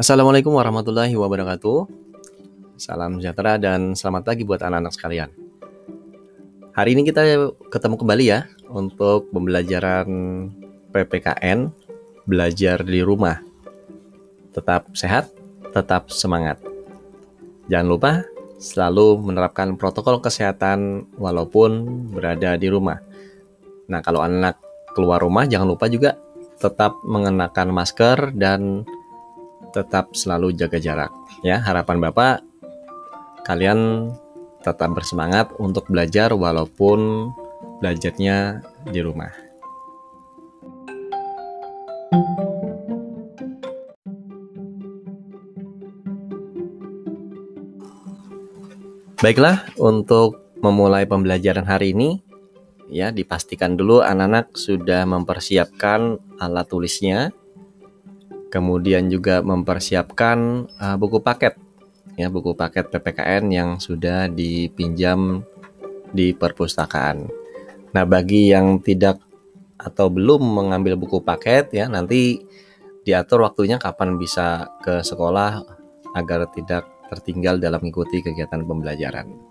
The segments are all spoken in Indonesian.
Assalamualaikum warahmatullahi wabarakatuh. Salam sejahtera dan selamat pagi buat anak-anak sekalian. Hari ini kita ketemu kembali ya untuk pembelajaran PPKN belajar di rumah. Tetap sehat, tetap semangat. Jangan lupa selalu menerapkan protokol kesehatan walaupun berada di rumah. Nah, kalau anak keluar rumah jangan lupa juga tetap mengenakan masker dan tetap selalu jaga jarak. Ya, harapan Bapak kalian tetap bersemangat untuk belajar walaupun belajarnya di rumah. Baiklah, untuk memulai pembelajaran hari ini, ya dipastikan dulu anak-anak sudah mempersiapkan alat tulisnya, kemudian juga mempersiapkan uh, buku paket ya buku paket PPKN yang sudah dipinjam di perpustakaan. Nah, bagi yang tidak atau belum mengambil buku paket ya nanti diatur waktunya kapan bisa ke sekolah agar tidak tertinggal dalam mengikuti kegiatan pembelajaran.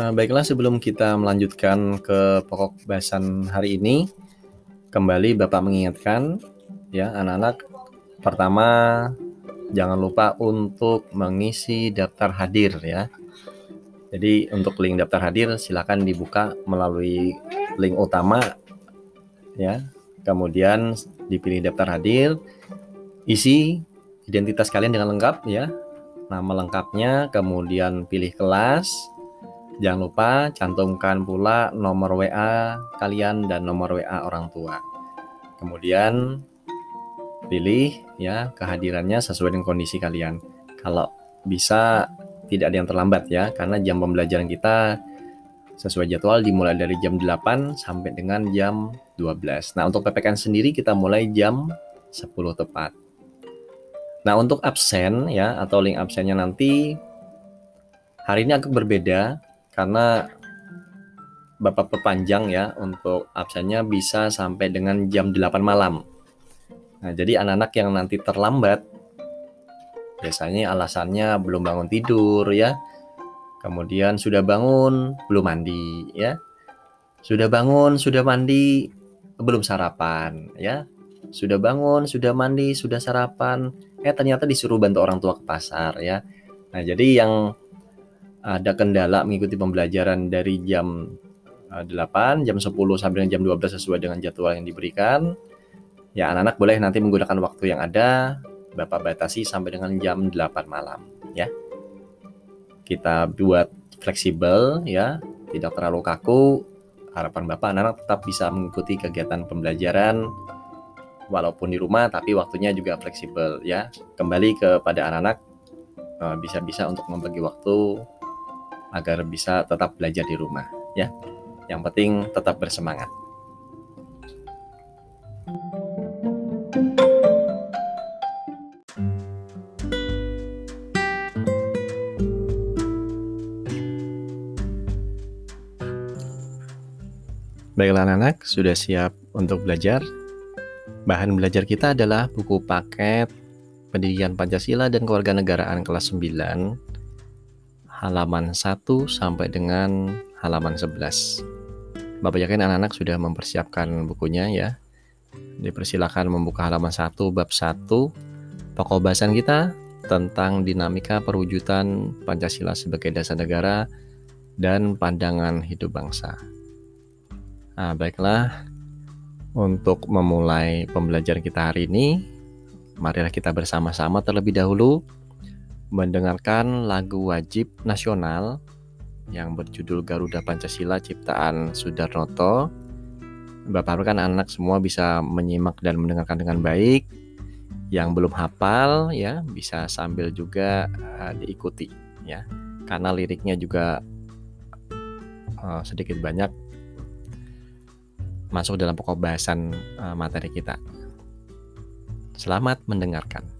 Uh, baiklah, sebelum kita melanjutkan ke pokok bahasan hari ini, kembali Bapak mengingatkan ya anak-anak pertama jangan lupa untuk mengisi daftar hadir ya. Jadi untuk link daftar hadir silakan dibuka melalui link utama ya. Kemudian dipilih daftar hadir, isi identitas kalian dengan lengkap ya. Nama lengkapnya, kemudian pilih kelas, Jangan lupa cantumkan pula nomor WA kalian dan nomor WA orang tua. Kemudian pilih ya kehadirannya sesuai dengan kondisi kalian. Kalau bisa tidak ada yang terlambat ya karena jam pembelajaran kita sesuai jadwal dimulai dari jam 8 sampai dengan jam 12. Nah, untuk PPKN sendiri kita mulai jam 10 tepat. Nah, untuk absen ya atau link absennya nanti hari ini agak berbeda karena Bapak perpanjang ya untuk absennya bisa sampai dengan jam 8 malam. Nah, jadi anak-anak yang nanti terlambat biasanya alasannya belum bangun tidur ya. Kemudian sudah bangun, belum mandi ya. Sudah bangun, sudah mandi, belum sarapan ya. Sudah bangun, sudah mandi, sudah sarapan, eh ternyata disuruh bantu orang tua ke pasar ya. Nah, jadi yang ada kendala mengikuti pembelajaran dari jam 8, eh, jam 10 sampai dengan jam 12 sesuai dengan jadwal yang diberikan. Ya, anak-anak boleh nanti menggunakan waktu yang ada, Bapak batasi sampai dengan jam 8 malam, ya. Kita buat fleksibel ya, tidak terlalu kaku. Harapan Bapak anak-anak tetap bisa mengikuti kegiatan pembelajaran walaupun di rumah tapi waktunya juga fleksibel ya. Kembali kepada anak-anak eh, bisa-bisa untuk membagi waktu agar bisa tetap belajar di rumah ya. Yang penting tetap bersemangat. Baiklah anak-anak, sudah siap untuk belajar? Bahan belajar kita adalah buku paket Pendidikan Pancasila dan Kewarganegaraan kelas 9 halaman 1 sampai dengan halaman 11. Bapak yakin anak-anak sudah mempersiapkan bukunya ya. Dipersilakan membuka halaman 1 bab 1. Pokok bahasan kita tentang dinamika perwujudan Pancasila sebagai dasar negara dan pandangan hidup bangsa. Nah, baiklah, untuk memulai pembelajaran kita hari ini, marilah kita bersama-sama terlebih dahulu mendengarkan lagu wajib nasional yang berjudul Garuda Pancasila ciptaan Sudarnoto. Bapak harapkan anak semua bisa menyimak dan mendengarkan dengan baik. Yang belum hafal ya bisa sambil juga uh, diikuti ya. Karena liriknya juga uh, sedikit banyak masuk dalam pokok bahasan uh, materi kita. Selamat mendengarkan.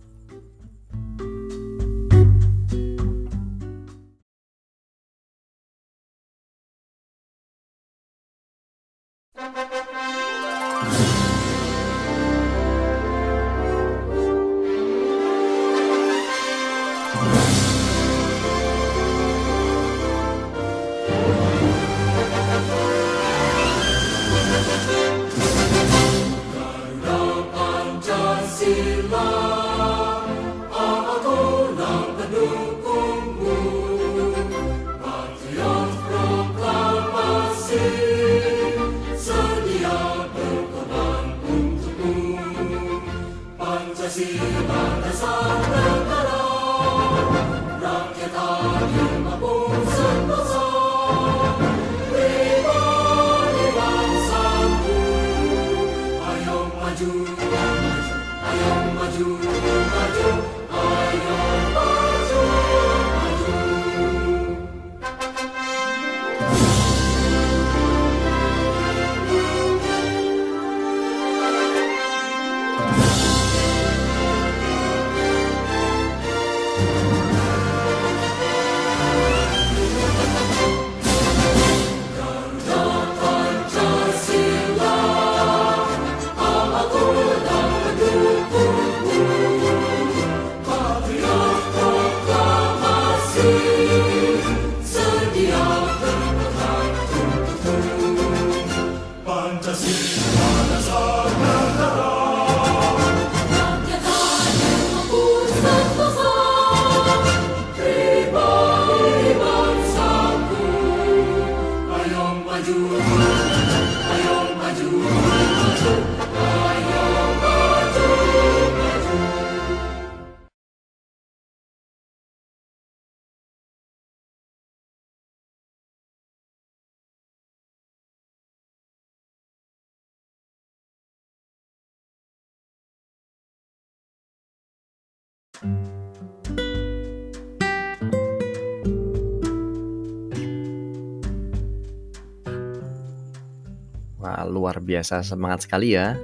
Wah, luar biasa semangat sekali ya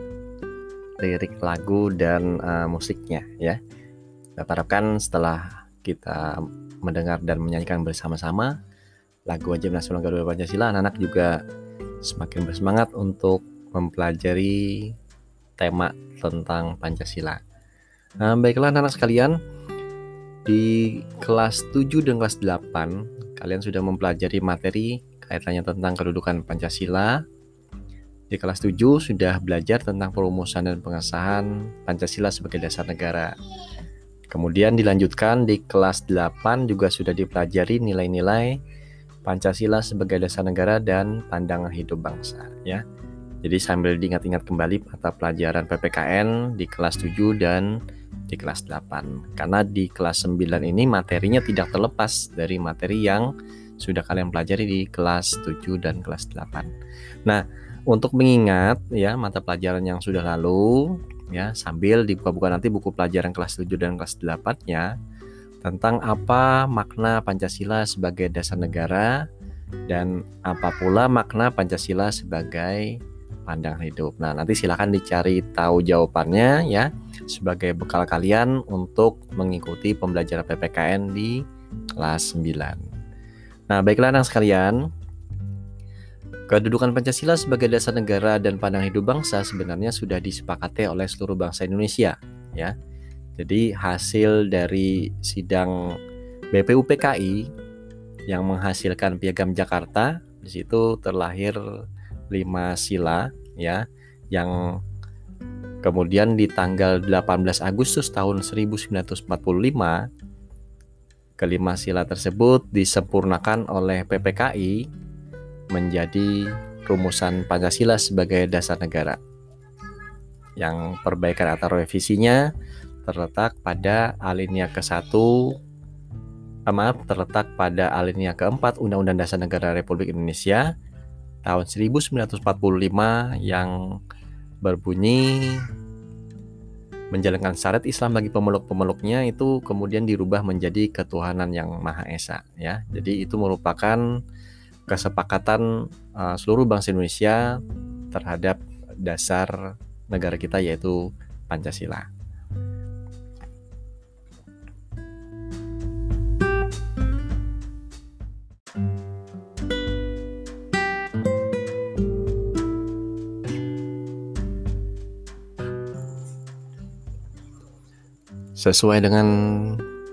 lirik lagu dan uh, musiknya ya. Kita harapkan setelah kita mendengar dan menyanyikan bersama-sama lagu wajib nasional Garuda Pancasila, anak-anak juga semakin bersemangat untuk mempelajari tema tentang Pancasila. Nah, baiklah anak-anak sekalian, di kelas 7 dan kelas 8 kalian sudah mempelajari materi kaitannya tentang kedudukan Pancasila. Di kelas 7 sudah belajar tentang perumusan dan pengesahan Pancasila sebagai dasar negara. Kemudian dilanjutkan di kelas 8 juga sudah dipelajari nilai-nilai Pancasila sebagai dasar negara dan pandangan hidup bangsa ya. Jadi sambil diingat-ingat kembali mata pelajaran PPKN di kelas 7 dan di kelas 8. Karena di kelas 9 ini materinya tidak terlepas dari materi yang sudah kalian pelajari di kelas 7 dan kelas 8. Nah, untuk mengingat ya mata pelajaran yang sudah lalu ya sambil dibuka-buka nanti buku pelajaran kelas 7 dan kelas 8-nya tentang apa makna Pancasila sebagai dasar negara dan apa pula makna Pancasila sebagai pandangan hidup. Nah, nanti silahkan dicari tahu jawabannya ya sebagai bekal kalian untuk mengikuti pembelajaran PPKN di kelas 9. Nah, baiklah anak sekalian, kedudukan Pancasila sebagai dasar negara dan pandang hidup bangsa sebenarnya sudah disepakati oleh seluruh bangsa Indonesia, ya. Jadi hasil dari sidang BPUPKI yang menghasilkan Piagam Jakarta di situ terlahir lima sila ya yang kemudian di tanggal 18 Agustus tahun 1945 Kelima sila tersebut disempurnakan oleh PPKI menjadi rumusan Pancasila sebagai dasar negara. Yang perbaikan atau revisinya terletak pada alinea ke-1 eh, maaf, terletak pada alinea keempat Undang-Undang Dasar Negara Republik Indonesia tahun 1945 yang berbunyi menjalankan syariat Islam bagi pemeluk-pemeluknya itu kemudian dirubah menjadi ketuhanan yang Maha Esa ya. Jadi itu merupakan kesepakatan uh, seluruh bangsa Indonesia terhadap dasar negara kita yaitu Pancasila. Sesuai dengan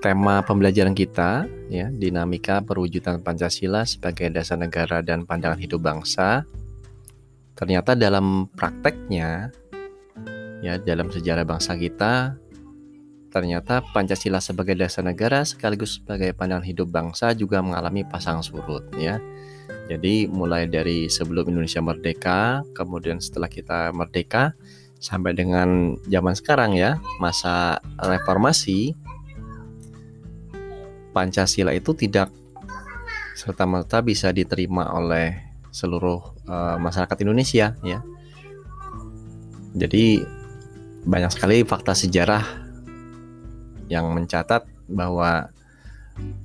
tema pembelajaran kita, ya, dinamika perwujudan Pancasila sebagai dasar negara dan pandangan hidup bangsa. Ternyata dalam prakteknya, ya, dalam sejarah bangsa kita, ternyata Pancasila sebagai dasar negara sekaligus sebagai pandangan hidup bangsa juga mengalami pasang surut, ya. Jadi mulai dari sebelum Indonesia merdeka, kemudian setelah kita merdeka, sampai dengan zaman sekarang ya, masa reformasi Pancasila itu tidak serta-merta bisa diterima oleh seluruh uh, masyarakat Indonesia ya. Jadi banyak sekali fakta sejarah yang mencatat bahwa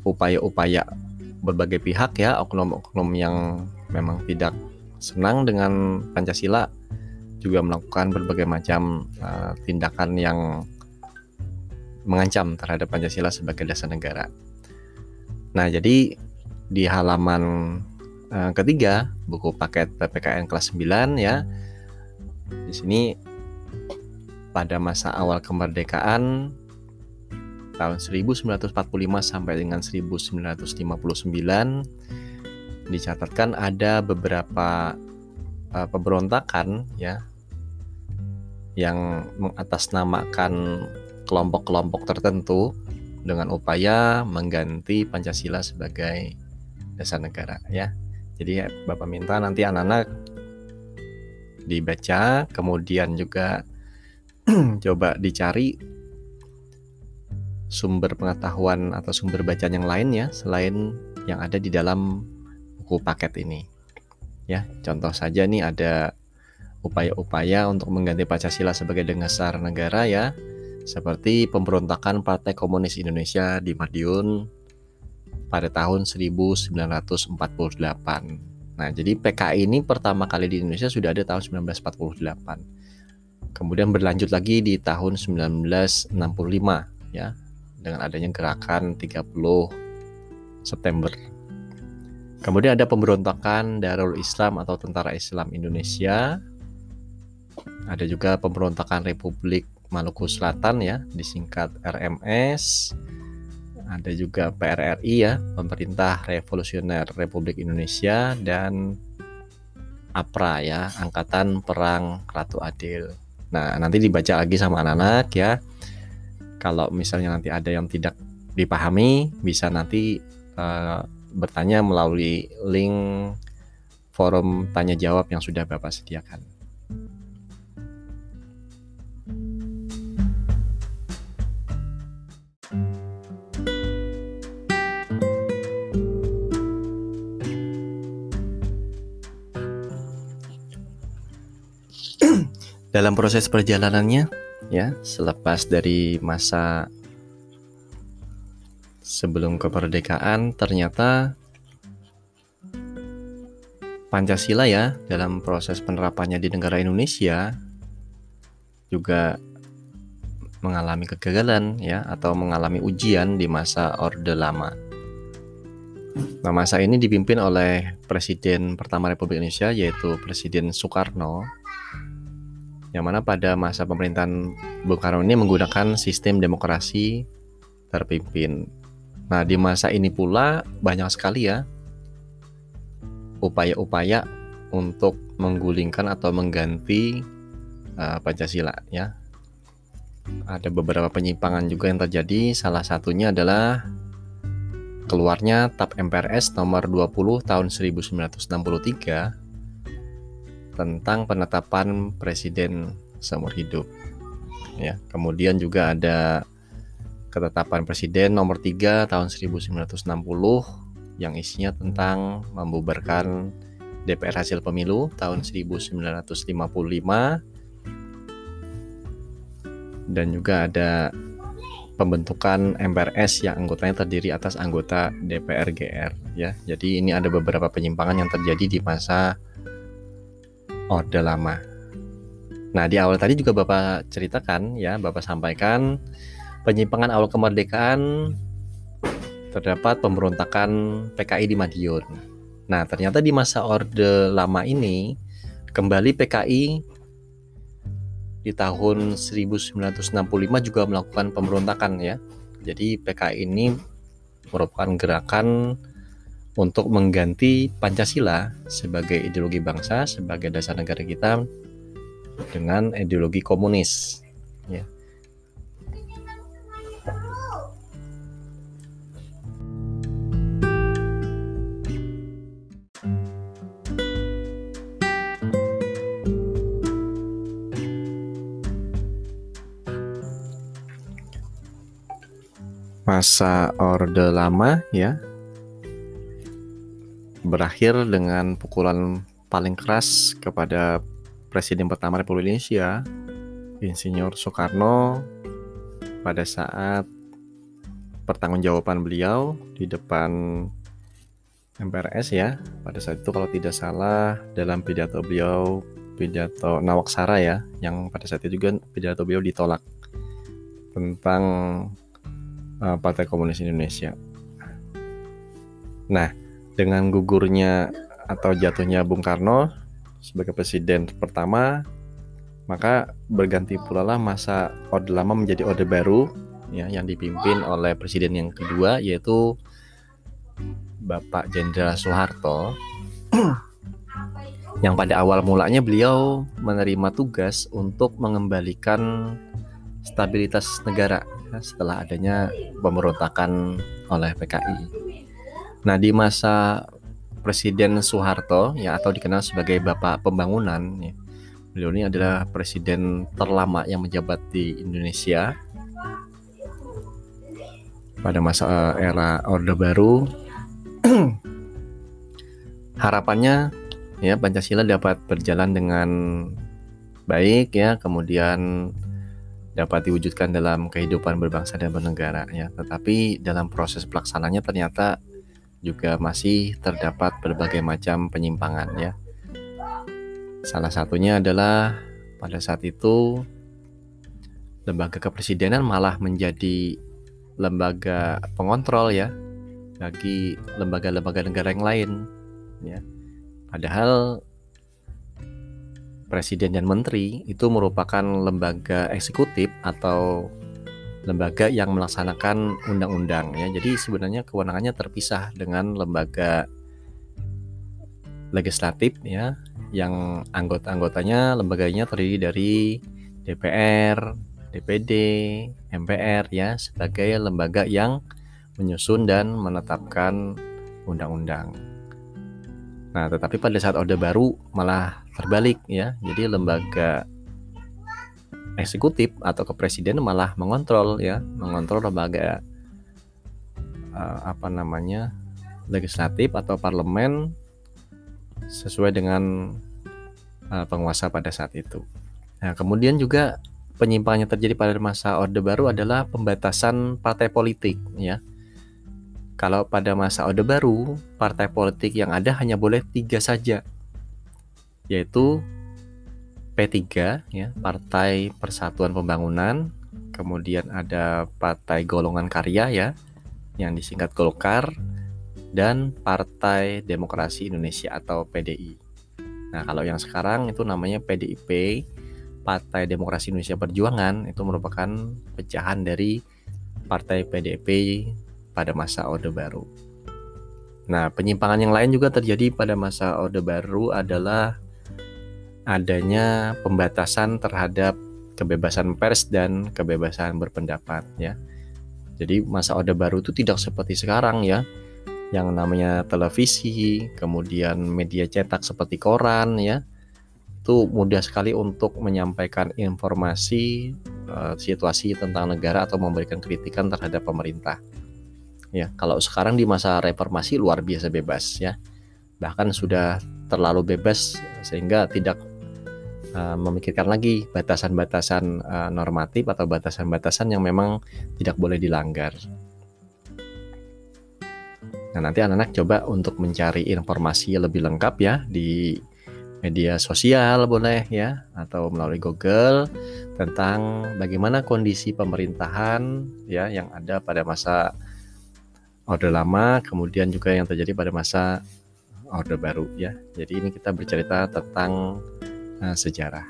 upaya-upaya berbagai pihak ya oknum-oknum yang memang tidak senang dengan Pancasila juga melakukan berbagai macam uh, tindakan yang mengancam terhadap Pancasila sebagai dasar negara. Nah, jadi di halaman uh, ketiga buku paket PPKN kelas 9 ya. Di sini pada masa awal kemerdekaan tahun 1945 sampai dengan 1959 dicatatkan ada beberapa uh, pemberontakan ya yang mengatasnamakan kelompok-kelompok tertentu dengan upaya mengganti Pancasila sebagai dasar negara ya. Jadi Bapak minta nanti anak-anak dibaca, kemudian juga coba dicari sumber pengetahuan atau sumber bacaan yang lain ya selain yang ada di dalam buku paket ini. Ya, contoh saja nih ada upaya-upaya untuk mengganti Pancasila sebagai dasar negara ya, seperti pemberontakan Partai Komunis Indonesia di Madiun pada tahun 1948. Nah, jadi PKI ini pertama kali di Indonesia sudah ada tahun 1948. Kemudian berlanjut lagi di tahun 1965 ya dengan adanya gerakan 30 September. Kemudian ada pemberontakan Darul Islam atau Tentara Islam Indonesia. Ada juga pemberontakan Republik Maluku Selatan ya, disingkat RMS ada juga PRRI ya, Pemerintah Revolusioner Republik Indonesia dan APRA ya, Angkatan Perang Ratu Adil. Nah, nanti dibaca lagi sama anak-anak ya. Kalau misalnya nanti ada yang tidak dipahami, bisa nanti uh, bertanya melalui link forum tanya jawab yang sudah Bapak sediakan. Dalam proses perjalanannya ya selepas dari masa sebelum kemerdekaan ternyata Pancasila ya dalam proses penerapannya di negara Indonesia juga mengalami kegagalan ya atau mengalami ujian di masa Orde Lama. Nah, masa ini dipimpin oleh Presiden pertama Republik Indonesia yaitu Presiden Soekarno yang mana pada masa pemerintahan Bung Karno ini menggunakan sistem demokrasi terpimpin. Nah, di masa ini pula banyak sekali ya upaya-upaya untuk menggulingkan atau mengganti uh, Pancasila ya. Ada beberapa penyimpangan juga yang terjadi, salah satunya adalah keluarnya TAP MPRS nomor 20 tahun 1963 tentang penetapan presiden seumur hidup. Ya, kemudian juga ada ketetapan presiden nomor 3 tahun 1960 yang isinya tentang membubarkan DPR hasil pemilu tahun 1955 dan juga ada pembentukan MPRS yang anggotanya terdiri atas anggota DPR GR ya. Jadi ini ada beberapa penyimpangan yang terjadi di masa Orde Lama. Nah, di awal tadi juga Bapak ceritakan ya, Bapak sampaikan penyimpangan awal kemerdekaan terdapat pemberontakan PKI di Madiun. Nah, ternyata di masa Orde Lama ini kembali PKI di tahun 1965 juga melakukan pemberontakan ya. Jadi PKI ini merupakan gerakan untuk mengganti Pancasila sebagai ideologi bangsa, sebagai dasar negara kita dengan ideologi komunis. Ya. Masa Orde Lama ya berakhir dengan pukulan paling keras kepada Presiden pertama Republik Indonesia, Insinyur Soekarno, pada saat pertanggungjawaban beliau di depan MPRS ya. Pada saat itu kalau tidak salah dalam pidato beliau pidato Nawaksara ya, yang pada saat itu juga pidato beliau ditolak tentang uh, Partai Komunis Indonesia. Nah, dengan gugurnya atau jatuhnya Bung Karno sebagai presiden pertama, maka berganti pula lah masa Orde Lama menjadi Orde Baru ya yang dipimpin oleh presiden yang kedua yaitu Bapak Jenderal Soeharto yang pada awal mulanya beliau menerima tugas untuk mengembalikan stabilitas negara ya, setelah adanya pemberontakan oleh PKI. Nah, di masa Presiden Soeharto ya atau dikenal sebagai Bapak Pembangunan ya. Beliau ini adalah presiden terlama yang menjabat di Indonesia pada masa era Orde Baru. Harapannya ya Pancasila dapat berjalan dengan baik ya, kemudian dapat diwujudkan dalam kehidupan berbangsa dan bernegara ya. Tetapi dalam proses pelaksananya ternyata juga masih terdapat berbagai macam penyimpangan ya. Salah satunya adalah pada saat itu lembaga kepresidenan malah menjadi lembaga pengontrol ya bagi lembaga-lembaga negara yang lain ya. Padahal presiden dan menteri itu merupakan lembaga eksekutif atau lembaga yang melaksanakan undang-undang ya. Jadi sebenarnya kewenangannya terpisah dengan lembaga legislatif ya yang anggota-anggotanya lembaganya terdiri dari DPR, DPD, MPR ya sebagai lembaga yang menyusun dan menetapkan undang-undang. Nah, tetapi pada saat Orde Baru malah terbalik ya. Jadi lembaga eksekutif atau kepresiden malah mengontrol ya, mengontrol lembaga uh, apa namanya legislatif atau parlemen sesuai dengan uh, penguasa pada saat itu. Nah, kemudian juga penyimpangan yang terjadi pada masa Orde Baru adalah pembatasan partai politik ya. Kalau pada masa Orde Baru, partai politik yang ada hanya boleh tiga saja, yaitu P3 ya, Partai Persatuan Pembangunan, kemudian ada Partai Golongan Karya ya yang disingkat Golkar dan Partai Demokrasi Indonesia atau PDI. Nah, kalau yang sekarang itu namanya PDIP, Partai Demokrasi Indonesia Perjuangan itu merupakan pecahan dari Partai PDIP pada masa Orde Baru. Nah, penyimpangan yang lain juga terjadi pada masa Orde Baru adalah adanya pembatasan terhadap kebebasan pers dan kebebasan berpendapat ya. Jadi masa Orde Baru itu tidak seperti sekarang ya. Yang namanya televisi, kemudian media cetak seperti koran ya. Itu mudah sekali untuk menyampaikan informasi uh, situasi tentang negara atau memberikan kritikan terhadap pemerintah. Ya, kalau sekarang di masa reformasi luar biasa bebas ya. Bahkan sudah terlalu bebas sehingga tidak uh, memikirkan lagi batasan-batasan uh, normatif atau batasan-batasan yang memang tidak boleh dilanggar. Nah, nanti anak-anak coba untuk mencari informasi lebih lengkap ya di media sosial boleh ya atau melalui Google tentang bagaimana kondisi pemerintahan ya yang ada pada masa Orde Lama kemudian juga yang terjadi pada masa Orde Baru ya. Jadi ini kita bercerita tentang uh, sejarah.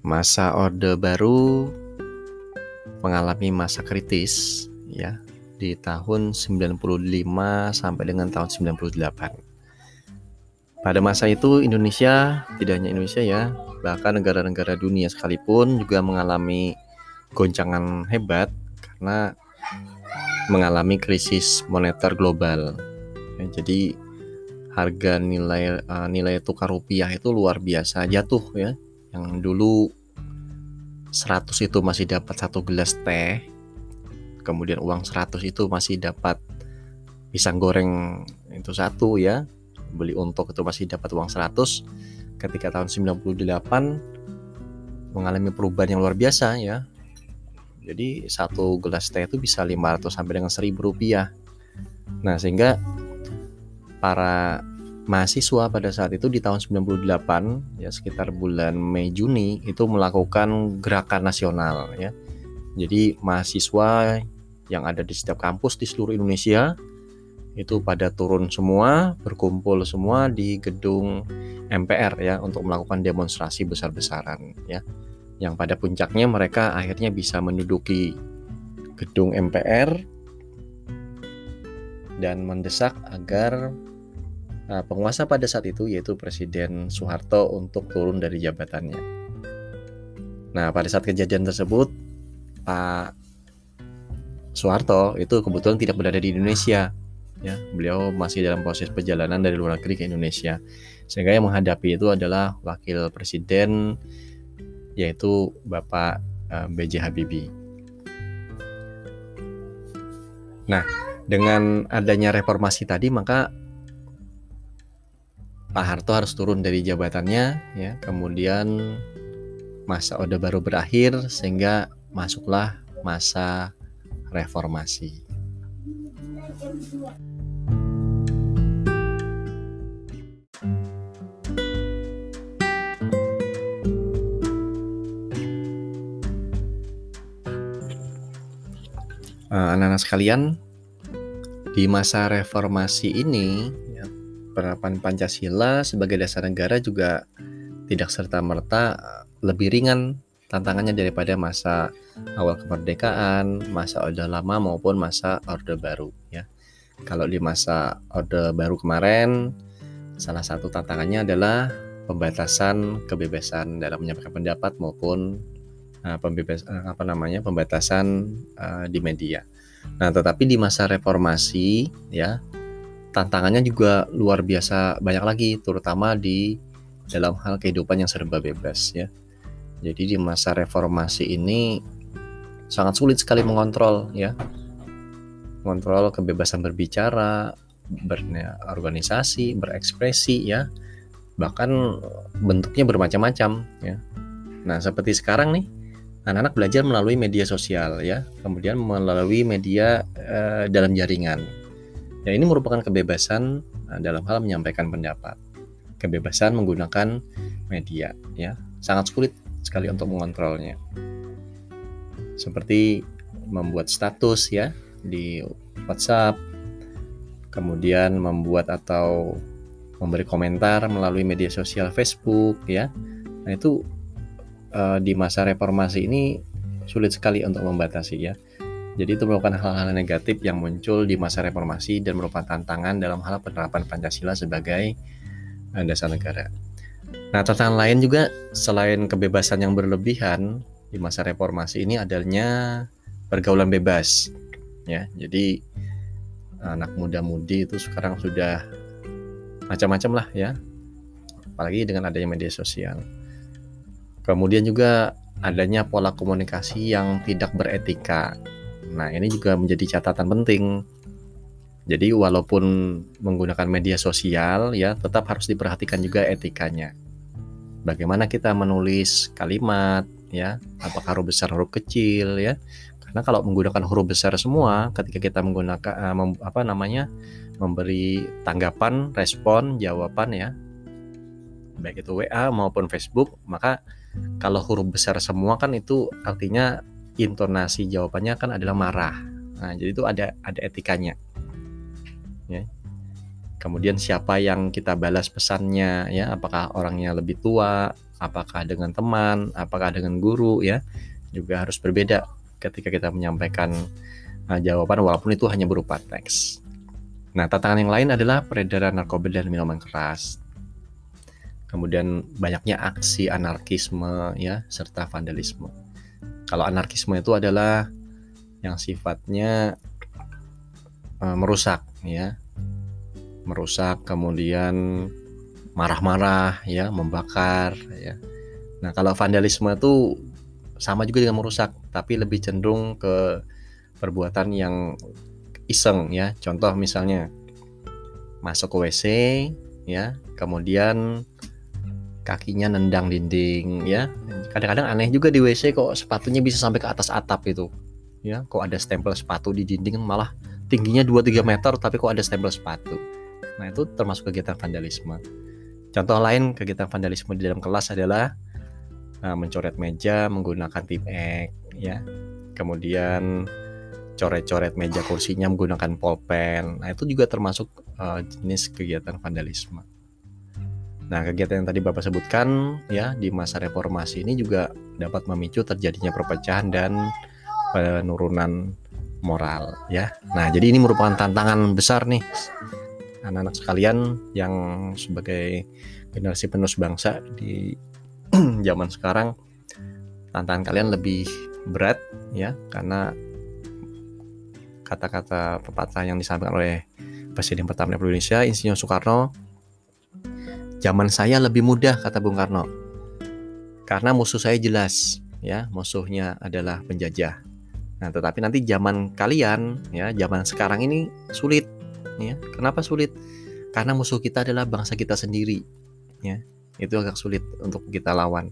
Masa Orde Baru mengalami masa kritis ya di tahun 95 sampai dengan tahun 98 pada masa itu Indonesia, tidak hanya Indonesia ya, bahkan negara-negara dunia sekalipun juga mengalami goncangan hebat karena mengalami krisis moneter global. Ya, jadi harga nilai uh, nilai tukar rupiah itu luar biasa jatuh ya. Yang dulu 100 itu masih dapat satu gelas teh. Kemudian uang 100 itu masih dapat pisang goreng itu satu ya beli untuk itu masih dapat uang 100 ketika tahun 98 mengalami perubahan yang luar biasa ya. Jadi satu gelas teh itu bisa 500 sampai dengan 1000 rupiah. Nah sehingga para mahasiswa pada saat itu di tahun 98 ya sekitar bulan Mei Juni itu melakukan gerakan nasional ya. Jadi mahasiswa yang ada di setiap kampus di seluruh Indonesia itu pada turun semua, berkumpul semua di gedung MPR ya untuk melakukan demonstrasi besar-besaran ya. Yang pada puncaknya mereka akhirnya bisa menduduki gedung MPR dan mendesak agar uh, penguasa pada saat itu yaitu Presiden Soeharto untuk turun dari jabatannya. Nah, pada saat kejadian tersebut Pak Soeharto itu kebetulan tidak berada di Indonesia ya beliau masih dalam proses perjalanan dari luar negeri ke Indonesia sehingga yang menghadapi itu adalah wakil presiden yaitu Bapak eh, B.J. Habibie. Nah, dengan adanya reformasi tadi maka Pak Harto harus turun dari jabatannya ya kemudian masa Orde Baru berakhir sehingga masuklah masa reformasi. Eh, anak-anak sekalian, di masa reformasi ini penerapan Pancasila sebagai dasar negara juga tidak serta-merta lebih ringan tantangannya daripada masa awal kemerdekaan, masa Orde Lama maupun masa Orde Baru ya. Kalau di masa Orde Baru kemarin salah satu tantangannya adalah pembatasan kebebasan dalam menyampaikan pendapat maupun uh, pembebas uh, apa namanya pembatasan uh, di media. Nah, tetapi di masa reformasi ya tantangannya juga luar biasa banyak lagi terutama di dalam hal kehidupan yang serba bebas ya. Jadi di masa reformasi ini sangat sulit sekali mengontrol ya. Mengontrol kebebasan berbicara, berorganisasi, berekspresi ya. Bahkan bentuknya bermacam-macam ya. Nah, seperti sekarang nih anak-anak belajar melalui media sosial ya, kemudian melalui media uh, dalam jaringan Ya, ini merupakan kebebasan eh, dalam hal menyampaikan pendapat. Kebebasan menggunakan media, ya. Sangat sulit sekali untuk mengontrolnya. Seperti membuat status ya di WhatsApp, kemudian membuat atau memberi komentar melalui media sosial Facebook ya. Nah, itu uh, di masa reformasi ini sulit sekali untuk membatasi ya. Jadi itu merupakan hal-hal negatif yang muncul di masa reformasi dan merupakan tantangan dalam hal penerapan Pancasila sebagai eh, dasar negara. Nah, tantangan lain juga selain kebebasan yang berlebihan di masa reformasi ini adanya pergaulan bebas. Ya, jadi anak muda-mudi itu sekarang sudah macam-macam lah ya. Apalagi dengan adanya media sosial. Kemudian juga adanya pola komunikasi yang tidak beretika Nah, ini juga menjadi catatan penting. Jadi walaupun menggunakan media sosial ya, tetap harus diperhatikan juga etikanya. Bagaimana kita menulis kalimat ya, apakah huruf besar huruf kecil ya. Karena kalau menggunakan huruf besar semua ketika kita menggunakan uh, apa namanya? memberi tanggapan, respon, jawaban ya. Baik itu WA maupun Facebook, maka kalau huruf besar semua kan itu artinya intonasi jawabannya kan adalah marah. Nah, jadi itu ada ada etikanya. Ya. Kemudian siapa yang kita balas pesannya ya, apakah orangnya lebih tua, apakah dengan teman, apakah dengan guru ya, juga harus berbeda ketika kita menyampaikan uh, jawaban walaupun itu hanya berupa teks. Nah, tantangan yang lain adalah peredaran narkoba dan minuman keras. Kemudian banyaknya aksi anarkisme ya serta vandalisme. Kalau anarkisme itu adalah yang sifatnya uh, merusak ya. Merusak kemudian marah-marah ya, membakar ya. Nah, kalau vandalisme itu sama juga dengan merusak, tapi lebih cenderung ke perbuatan yang iseng ya. Contoh misalnya masuk ke WC ya, kemudian kakinya nendang dinding ya. Kadang-kadang aneh juga di WC kok sepatunya bisa sampai ke atas atap itu ya. Kok ada stempel sepatu di dinding malah tingginya 2-3 meter tapi kok ada stempel sepatu. Nah itu termasuk kegiatan vandalisme. Contoh lain kegiatan vandalisme di dalam kelas adalah uh, mencoret meja menggunakan tip ek ya. Kemudian coret-coret meja kursinya menggunakan pulpen. Nah itu juga termasuk uh, jenis kegiatan vandalisme. Nah, kegiatan yang tadi Bapak sebutkan ya di masa reformasi ini juga dapat memicu terjadinya perpecahan dan penurunan moral ya. Nah, jadi ini merupakan tantangan besar nih anak-anak sekalian yang sebagai generasi penerus bangsa di zaman sekarang tantangan kalian lebih berat ya karena kata-kata pepatah yang disampaikan oleh Presiden pertama Republik Indonesia Insinyur Soekarno Zaman saya lebih mudah kata Bung Karno. Karena musuh saya jelas, ya, musuhnya adalah penjajah. Nah, tetapi nanti zaman kalian, ya, zaman sekarang ini sulit, ya. Kenapa sulit? karena musuh kita adalah bangsa kita sendiri ya itu agak sulit untuk kita lawan.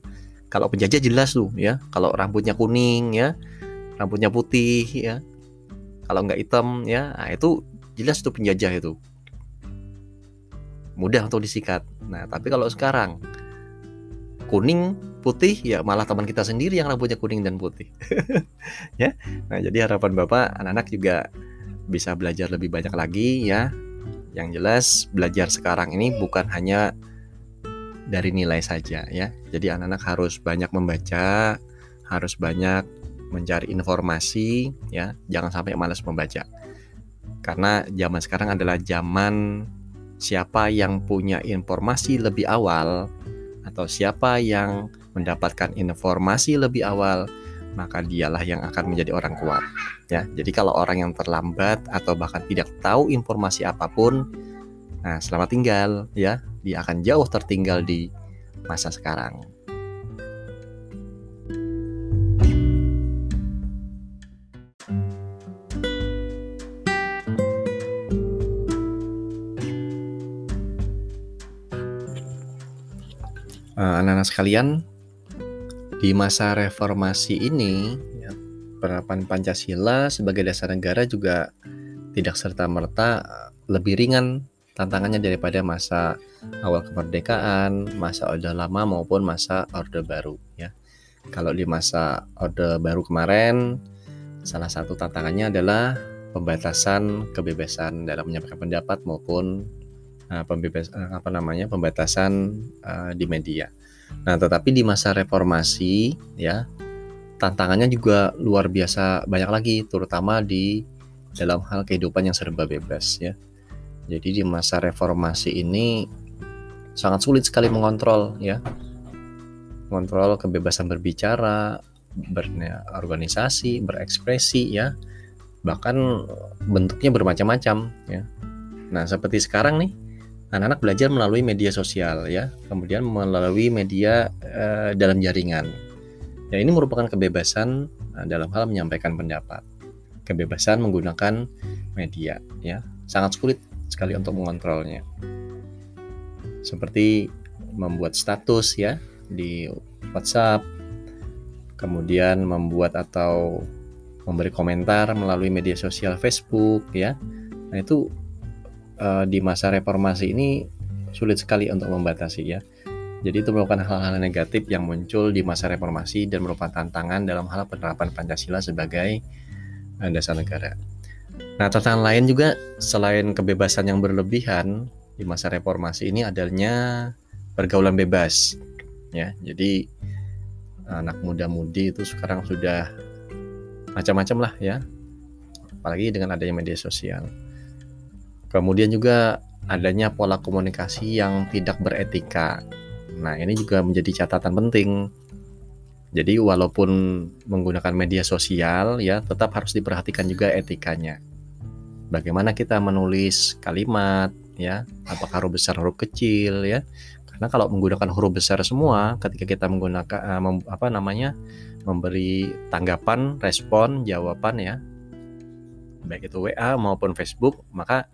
Kalau penjajah jelas tuh ya. Kalau rambutnya kuning ya. Rambutnya putih ya. Kalau nggak hitam ya. Nah, itu jelas tuh penjajah itu. Mudah untuk disikat. Nah tapi kalau sekarang kuning putih ya malah teman kita sendiri yang rambutnya kuning dan putih. Ya. Nah jadi harapan bapak anak-anak juga bisa belajar lebih banyak lagi ya. Yang jelas belajar sekarang ini bukan hanya dari nilai saja ya. Jadi anak-anak harus banyak membaca, harus banyak mencari informasi ya. Jangan sampai malas membaca. Karena zaman sekarang adalah zaman siapa yang punya informasi lebih awal atau siapa yang mendapatkan informasi lebih awal maka dialah yang akan menjadi orang kuat ya jadi kalau orang yang terlambat atau bahkan tidak tahu informasi apa pun nah selamat tinggal ya dia akan jauh tertinggal di masa sekarang. Eh, anak-anak sekalian di masa reformasi ini, ya, penerapan Pancasila sebagai dasar negara juga tidak serta-merta lebih ringan tantangannya daripada masa awal kemerdekaan, masa Orde Lama maupun masa Orde Baru ya. Kalau di masa Orde Baru kemarin salah satu tantangannya adalah pembatasan kebebasan dalam menyampaikan pendapat maupun uh, pembebas uh, apa namanya pembatasan uh, di media. Nah, tetapi di masa reformasi ya tantangannya juga luar biasa banyak lagi terutama di dalam hal kehidupan yang serba bebas ya. Jadi di masa reformasi ini sangat sulit sekali mengontrol ya. Mengontrol kebebasan berbicara, berorganisasi, berekspresi ya. Bahkan bentuknya bermacam-macam ya. Nah, seperti sekarang nih anak-anak belajar melalui media sosial ya, kemudian melalui media uh, dalam jaringan. Ya ini merupakan kebebasan uh, dalam hal menyampaikan pendapat. Kebebasan menggunakan media ya, sangat sulit sekali untuk mengontrolnya. Seperti membuat status ya di WhatsApp, kemudian membuat atau memberi komentar melalui media sosial Facebook ya. Nah, itu uh, di masa reformasi ini sulit sekali untuk membatasi ya. Jadi itu merupakan hal-hal negatif yang muncul di masa reformasi dan merupakan tantangan dalam hal penerapan Pancasila sebagai uh, dasar negara. Nah, tantangan lain juga selain kebebasan yang berlebihan di masa reformasi ini adanya pergaulan bebas. Ya, jadi anak muda-mudi itu sekarang sudah macam-macam lah ya. Apalagi dengan adanya media sosial. Kemudian juga adanya pola komunikasi yang tidak beretika. Nah, ini juga menjadi catatan penting. Jadi walaupun menggunakan media sosial ya, tetap harus diperhatikan juga etikanya. Bagaimana kita menulis kalimat ya, apakah huruf besar huruf kecil ya. Karena kalau menggunakan huruf besar semua ketika kita menggunakan uh, apa namanya? memberi tanggapan, respon, jawaban ya, baik itu WA maupun Facebook, maka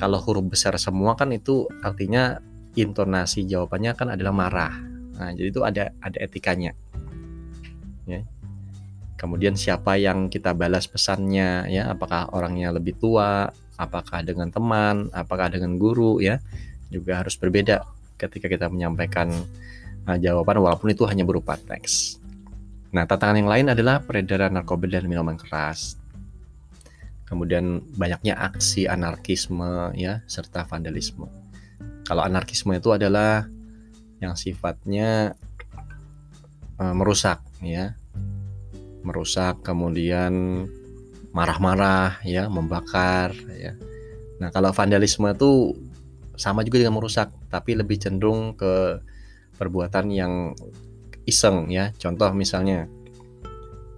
kalau huruf besar semua kan itu artinya intonasi jawabannya kan adalah marah. Nah, jadi itu ada ada etikanya. Ya. Kemudian siapa yang kita balas pesannya ya, apakah orangnya lebih tua, apakah dengan teman, apakah dengan guru ya, juga harus berbeda ketika kita menyampaikan uh, jawaban walaupun itu hanya berupa teks. Nah, tantangan yang lain adalah peredaran narkoba dan minuman keras kemudian banyaknya aksi anarkisme ya serta vandalisme. Kalau anarkisme itu adalah yang sifatnya uh, merusak ya. Merusak kemudian marah-marah ya, membakar ya. Nah, kalau vandalisme itu sama juga dengan merusak, tapi lebih cenderung ke perbuatan yang iseng ya. Contoh misalnya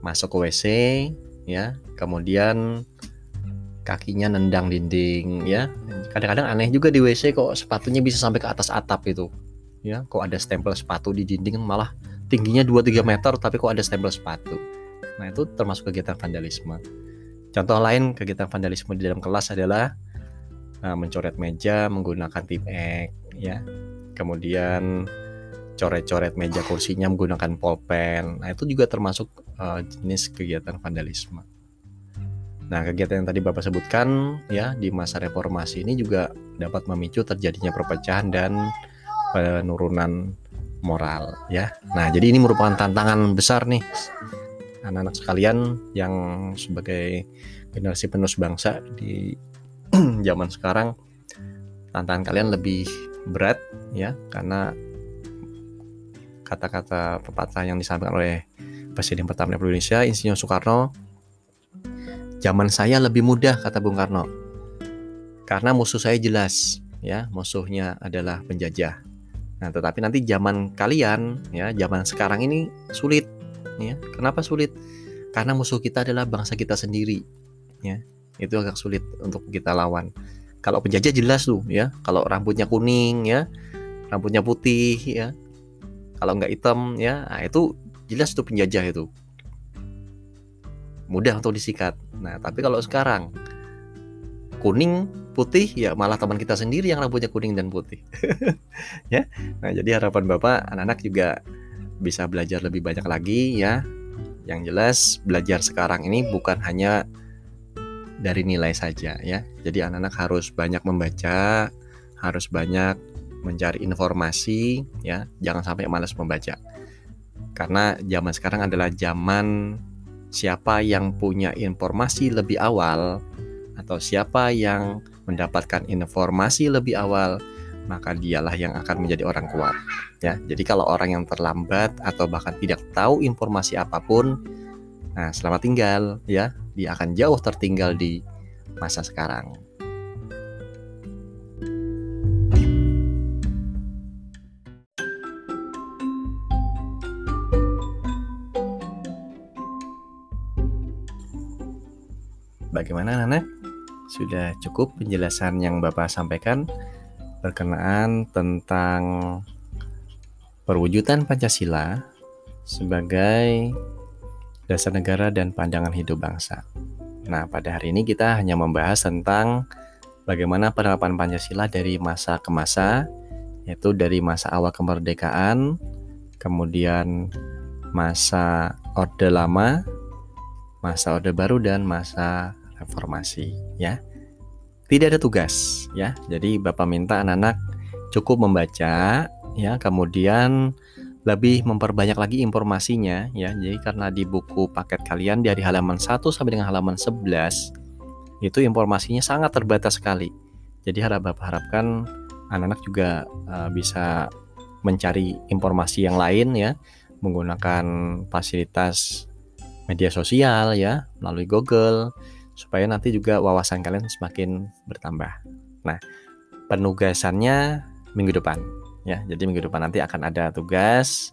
masuk ke WC ya, kemudian kakinya nendang dinding ya kadang-kadang aneh juga di WC kok sepatunya bisa sampai ke atas atap itu ya kok ada stempel sepatu di dinding malah tingginya 2-3 meter tapi kok ada stempel sepatu nah itu termasuk kegiatan vandalisme. Contoh lain kegiatan vandalisme di dalam kelas adalah uh, mencoret meja menggunakan tip X ya. Kemudian coret-coret meja kursinya menggunakan pulpen nah itu juga termasuk uh, jenis kegiatan vandalisme. Nah, kegiatan yang tadi Bapak sebutkan ya di masa reformasi ini juga dapat memicu terjadinya perpecahan dan penurunan moral ya. Nah, jadi ini merupakan tantangan besar nih anak-anak sekalian yang sebagai generasi penerus bangsa di zaman sekarang tantangan kalian lebih berat ya karena kata-kata pepatah yang disampaikan oleh Presiden pertama Republik Indonesia Insinyur Soekarno Zaman saya lebih mudah kata Bung Karno. Karena musuh saya jelas, ya, musuhnya adalah penjajah. Nah, tetapi nanti zaman kalian, ya, zaman sekarang ini sulit, ya. Kenapa sulit? Karena musuh kita adalah bangsa kita sendiri, ya. Itu agak sulit untuk kita lawan. Kalau penjajah jelas tuh, ya. Kalau rambutnya kuning, ya, rambutnya putih, ya. Kalau nggak hitam, ya, nah, itu jelas tuh penjajah itu mudah untuk disikat. Nah, tapi kalau sekarang kuning, putih, ya malah teman kita sendiri yang rambutnya kuning dan putih. ya. Nah, jadi harapan Bapak anak-anak juga bisa belajar lebih banyak lagi ya. Yang jelas belajar sekarang ini bukan hanya dari nilai saja ya. Jadi anak-anak harus banyak membaca, harus banyak mencari informasi ya. Jangan sampai malas membaca. Karena zaman sekarang adalah zaman siapa yang punya informasi lebih awal atau siapa yang mendapatkan informasi lebih awal maka dialah yang akan menjadi orang kuat ya. Jadi kalau orang yang terlambat atau bahkan tidak tahu informasi apa pun nah selamat tinggal ya. Dia akan jauh tertinggal di masa sekarang. Bagaimana anak? Sudah cukup penjelasan yang Bapak sampaikan berkenaan tentang perwujudan Pancasila sebagai dasar negara dan pandangan hidup bangsa. Nah, pada hari ini kita hanya membahas tentang bagaimana penerapan Pancasila dari masa ke masa, yaitu dari masa awal kemerdekaan, kemudian masa Orde Lama, masa Orde Baru, dan masa reformasi ya. Tidak ada tugas ya. Jadi Bapak minta anak-anak cukup membaca ya, kemudian lebih memperbanyak lagi informasinya ya. Jadi karena di buku paket kalian dari halaman 1 sampai dengan halaman 11 itu informasinya sangat terbatas sekali. Jadi harap Bapak harapkan anak-anak juga uh, bisa mencari informasi yang lain ya menggunakan fasilitas media sosial ya melalui Google supaya nanti juga wawasan kalian semakin bertambah. Nah, penugasannya minggu depan ya. Jadi minggu depan nanti akan ada tugas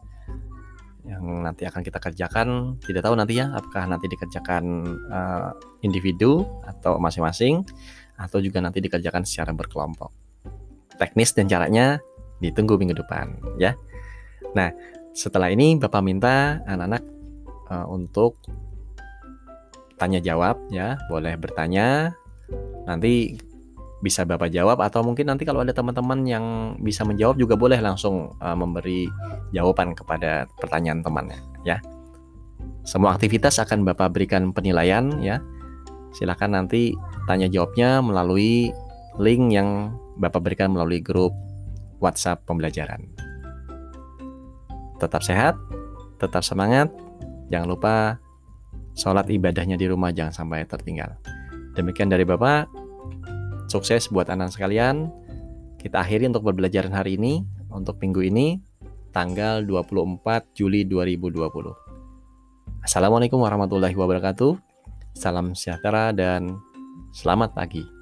yang nanti akan kita kerjakan. Tidak tahu nanti ya apakah nanti dikerjakan uh, individu atau masing-masing atau juga nanti dikerjakan secara berkelompok. Teknis dan caranya ditunggu minggu depan ya. Nah, setelah ini Bapak minta anak-anak uh, untuk tanya jawab ya, boleh bertanya. Nanti bisa Bapak jawab atau mungkin nanti kalau ada teman-teman yang bisa menjawab juga boleh langsung uh, memberi jawaban kepada pertanyaan temannya ya. Semua aktivitas akan Bapak berikan penilaian ya. Silakan nanti tanya jawabnya melalui link yang Bapak berikan melalui grup WhatsApp pembelajaran. Tetap sehat, tetap semangat. Jangan lupa sholat ibadahnya di rumah jangan sampai tertinggal. Demikian dari Bapak, sukses buat anak sekalian. Kita akhiri untuk pembelajaran hari ini, untuk minggu ini, tanggal 24 Juli 2020. Assalamualaikum warahmatullahi wabarakatuh. Salam sejahtera dan selamat pagi.